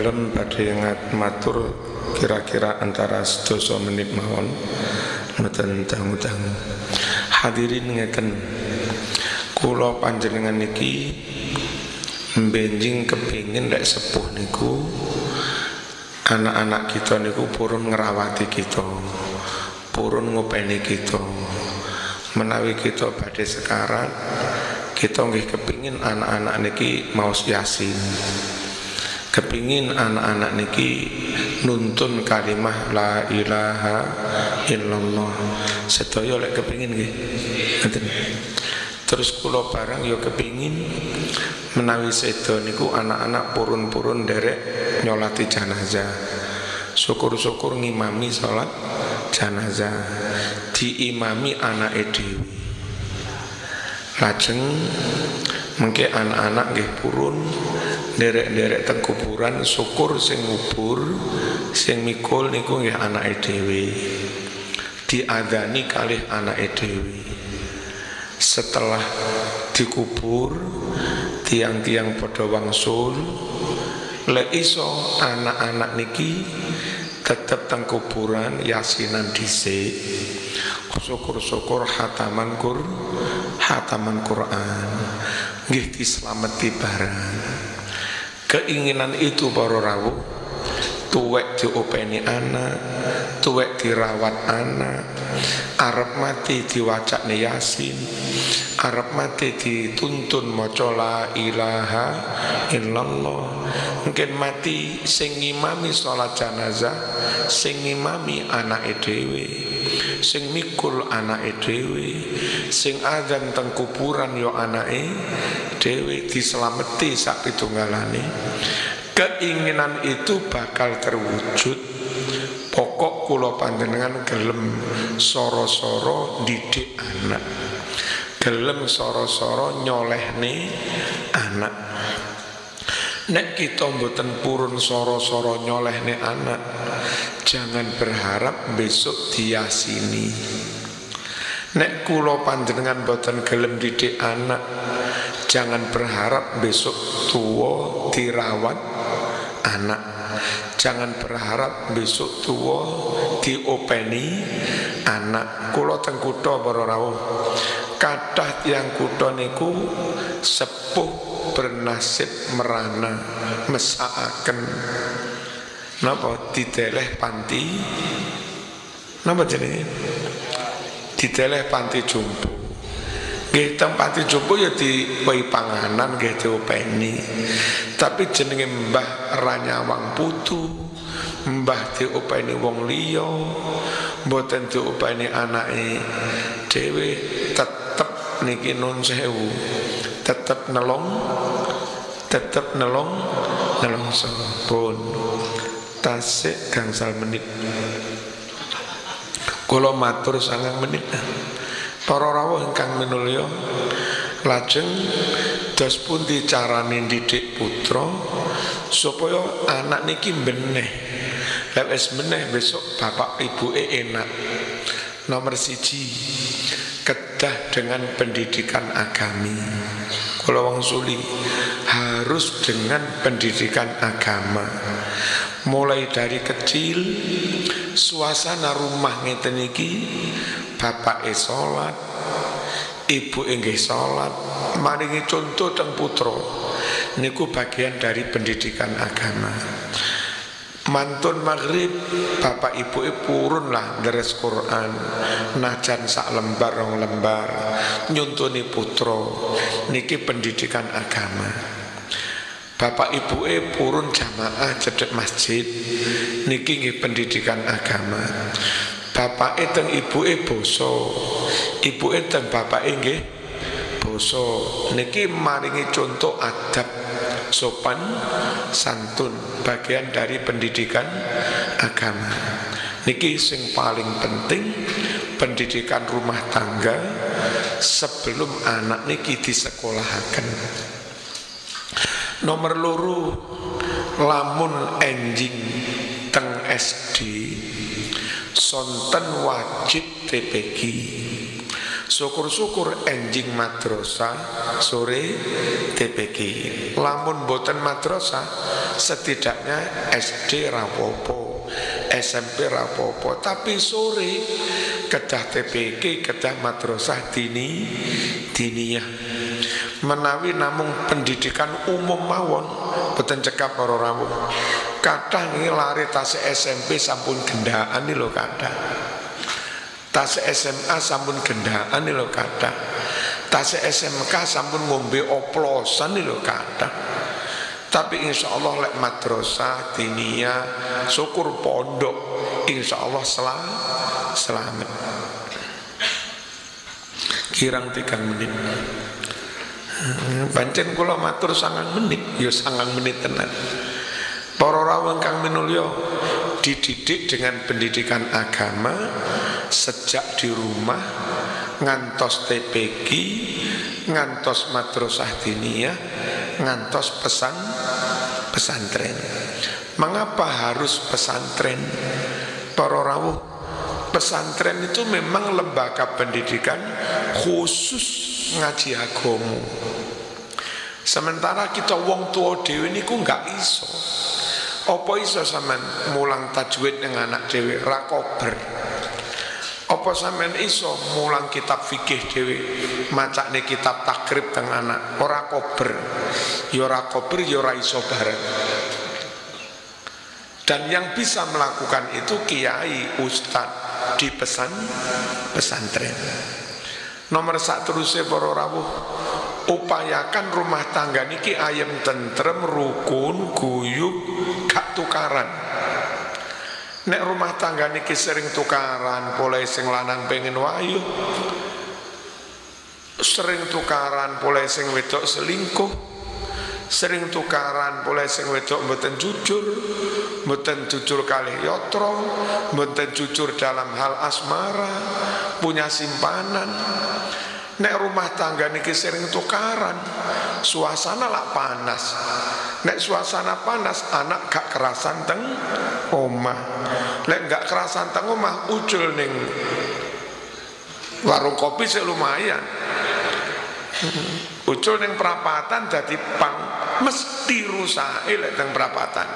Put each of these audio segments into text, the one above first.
Dalam pada ingat matur kira-kira antara sedoso menit mawon Meten tangu-tangu Hadirin ngeten Kulo panjenengan niki Benjing kepingin lek sepuh niku Anak-anak kita niku purun ngerawati kita Purun ngopeni kita. Menawi kita pada sekarang Kita nggih kepingin anak-anak niki mau yasin kepingin anak-anak niki nuntun kalimah la ilaha illallah. Sedaya lek kepingin ngoten terus kula barang yo kepingin menawi sedo niku anak-anak purun-purun derek nyolati jenazah. Syukur-syukur ngimami salat jenazah. Diimami anak dhewe. Lajeng mengke anak-anak nggih purun derek-derek teng kuburan syukur sing ngubur sing mikul niku nggih anake dhewe. Diadani kalih anake dhewe. Setelah dikubur tiang-tiang padha wangsul lek iso anak-anak niki tetep teng kuburan yasinan dhisik. Syukur-syukur hataman kur hataman Quran nggih dislameti barang Keinginan itu para rawuh. Tuwek diopeni anak, tuwek dirawat anak, arep mati diwacakne Yasin, arep mati dituntun maca la ilaha illallah. Mungkin mati sing ngimami salat jenazah, sing ngimami anake dhewe, sing mikul anake dhewe, sing adzan teng kuburan yo anake dewi diselameti sak pitunggalane keinginan itu bakal terwujud. Pokok kula panjenengan gelem soro-soro didik anak. Gelem soro-soro nyolehne anak. Nek kita mboten purun soro-soro nyolehne anak Jangan berharap besok diasini. Nek kulo panjenengan mboten gelem didik anak Jangan berharap besok tua dirawat anak. Jangan berharap besok tua diopeni anak. Kulo tengkuto para rawuh Kadah tiang kuto niku sepuh bernasib merana mesaaken Napa? Dideleh panti. Napa jenenge? Dideleh panti jumbo Nggih tempat jumbo ya diwehi panganan nggih diopeni. Tapi jenenge Mbah Ranyawang Putu, Mbah diopeni wong liya, mboten diopeni anake dhewe tetep niki nun sewu. Tetep nelong tetep nelong nelong pun tasik gangsal menit kula matur sangang menit Para rawuh ingkang minulya lajeng dos pun dicarani didik putra supaya anak niki beneh. Lek wis beneh besok bapak ibu e enak. Nomor siji kedah dengan pendidikan agami. Kalau wong suli harus dengan pendidikan agama. Mulai dari kecil suasana rumah ngeten iki bapak e salat, ibu inggih salat, maringi contoh teng putra. Niku bagian dari pendidikan agama. Mantun maghrib Bapak ibu e purun lah Deres Quran Najan sak lembar rong lembar Nyuntuni putro Niki pendidikan agama Bapak ibu e purun jamaah cedek masjid Niki ngi pendidikan agama. Bapak itu ibu e boso ibu itu bapak nggih boso niki maringi contoh adab sopan santun bagian dari pendidikan agama. Niki sing paling penting pendidikan rumah tangga sebelum anak niki disekolahaken nomor loro lamun enjing teng SD sonten wajib TPG syukur-syukur enjing madrasah sore TPG lamun boten madrasah setidaknya SD rapopo SMP rapopo tapi sore kedah TPG kedah madrasah dini diniyah menawi namung pendidikan umum mawon boten cekap para rawuh kadang lari tas SMP sampun gendaan lo kadang Tas SMA sampun gendaan lo kata. Tas SMK sampun ngombe oplosan lo kata. Tapi insya Allah lek madrasah, tinia, syukur pondok, insya Allah selam, selamat. Kirang tiga menit. Pancen kula matur sangang menit, ya sangang menit tenan. Para rawang kang minulya dididik dengan pendidikan agama sejak di rumah ngantos TPG ngantos madrasah diniyah ngantos pesan pesantren. Mengapa harus pesantren? Para rawuh pesantren itu memang lembaga pendidikan khusus ngaji agama sementara kita wong tua dewi ini ku nggak iso. Apa iso sampean mulang tajwid dengan anak dewi rakober apa iso mulang kitab fikih dewi macakne kitab takrib dengan anak? Ora kober. Ya ora kober ya dan yang bisa melakukan itu kiai ustad di pesan pesantren nomor satu terusnya para rawuh. Upayakan rumah tangga niki ayam tentrem rukun guyub gak tukaran. Nek rumah tangga niki sering tukaran boleh sing lanang pengen wayu. Sering tukaran boleh sing wedok selingkuh. Sering tukaran boleh sing wedok mboten jujur mboten jujur kali yotro mboten jujur dalam hal asmara punya simpanan Nek rumah tangga niki sering tukaran, suasana lah panas. Nek suasana panas, anak gak kerasan teng omah. Nek gak kerasan teng omah, ucul ning warung kopi sih lumayan. Ucul ning perapatan jadi pang mesti rusak lek teng perapatan.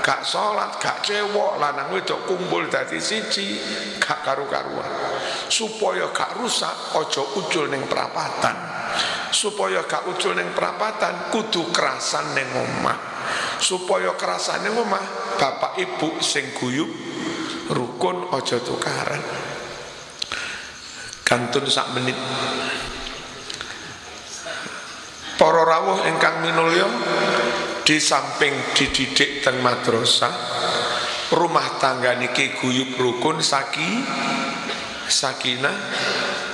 Gak sholat, gak cewok, lanang wedok kumpul dadi siji, gak karu-karuan supaya gak rusak ojo ucul neng perapatan. Supaya gak ucul neng perapatan kudu kerasan neng omah. Supaya kerasan neng omah bapak ibu sing guyub rukun ojo tukaran. Kantun sak menit. Para rawuh ingkang minulya di samping dididik teng madrasah rumah tangga niki guyub rukun saki sakinah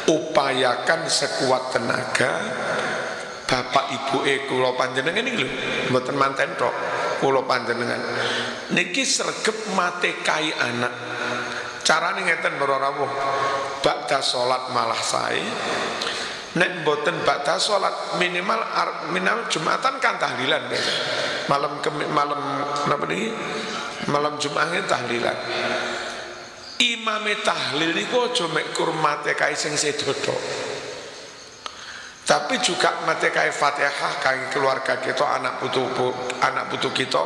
upayakan sekuat tenaga. Bapak ibu e kula panjenengan ini lho mboten manten tok kula panjenengan. Niki sregep mate kai anak. Carane ngeten para rawuh bakda salat malah sae. Nek mboten bakda salat minimal minimal jumatan kan tahlilan malam malam napa niki? Malam jumatnya tahlilan imame tahlil niku aja mek kurmate kae sing sedodo tapi juga mate kae Fatihah kangge keluarga kita anak putu anak putu kita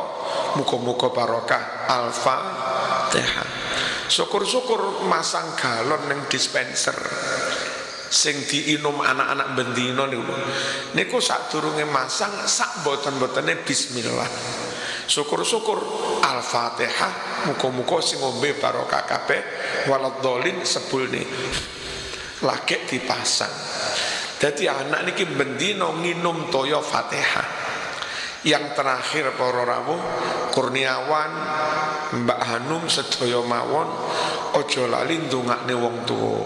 muga-muga barokah Al-Fatihah. Syukur-syukur masang galon ning dispenser. Sing diinum anak-anak bendino niku. Niku sadurunge masang sak boten-botene bismillah syukur-syukur. Al-Fatihah muka-muka sing ngombe barokah kabeh waladhdallin sebulne lagi dipasang. Jadi anak niki bendino nginum toyo Fatihah. Yang terakhir para kurniawan Mbak Hanum sedaya mawon ojo lali ndongakne wong tuwa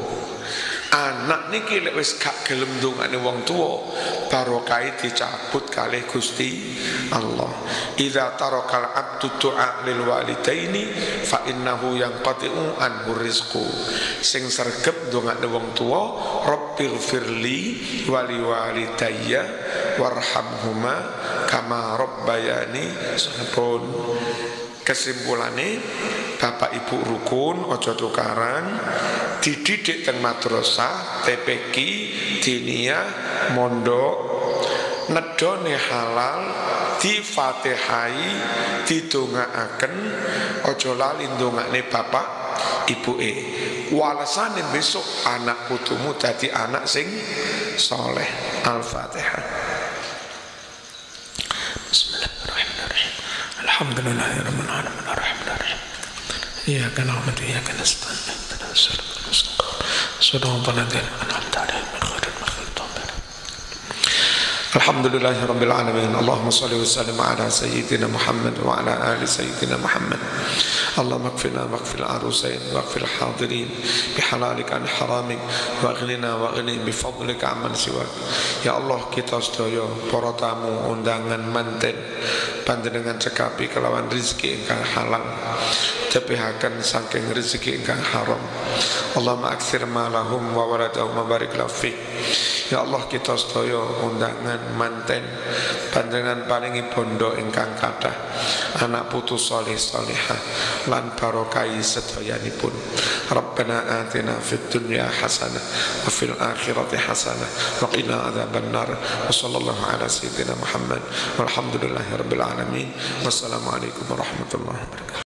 anak niki lek wis gak gelem dongane wong tuwa barokah dicabut kalih Gusti Allah. Idza tarakal abdu du'a lil walidaini fa innahu yanqati'u anhu rizqu. Sing sregep dongane wong tuwa rabbil firli wali walidayya warhamhuma kama rabbayani sabun kesimpulannya bapak ibu rukun ojo tukaran dididik teng madrasah TPQ diniyah mondok nedone halal difatihai didongaaken aja lali ndongakne bapak ibuke. Walasane besok anak putumu dadi anak sing soleh. Al-fatihah. Bismillahirrahmanirrahim. Arrahmanirrahim Iyyaka na'budu wa iyyaka nasta'in Shiratal ladzina an'amta 'alaihim ghairil maghdubi 'alaihim Alhamdulillah Rabbil Alamin Allahumma salli wa sallim ala Sayyidina Muhammad wa ala ali Sayyidina Muhammad اللهم اكفنا واغفر العروسين واغفر الحاضرين بحلالك عن حرامك واغننا واغني بفضلك عمن سواك Ya Allah kita sedaya para tamu undangan manten panjenengan cekapi kelawan rizki ingkang halal tepihaken saking rizki ingkang haram Allahumma akthir malahum wa waladahum wa barik lafik Ya Allah kita sedaya undangan manten panjenengan paringi bondo ingkang kathah anak putu soleh solehah lan barokai sedayanipun Rabbana atina fid dunya hasanah wa fil akhirati hasanah wa qina adzaban nar. Wa sallallahu ala sayyidina Muhammad. Walhamdulillahi rabbil alamin. Wassalamu alaikum warahmatullahi wabarakatuh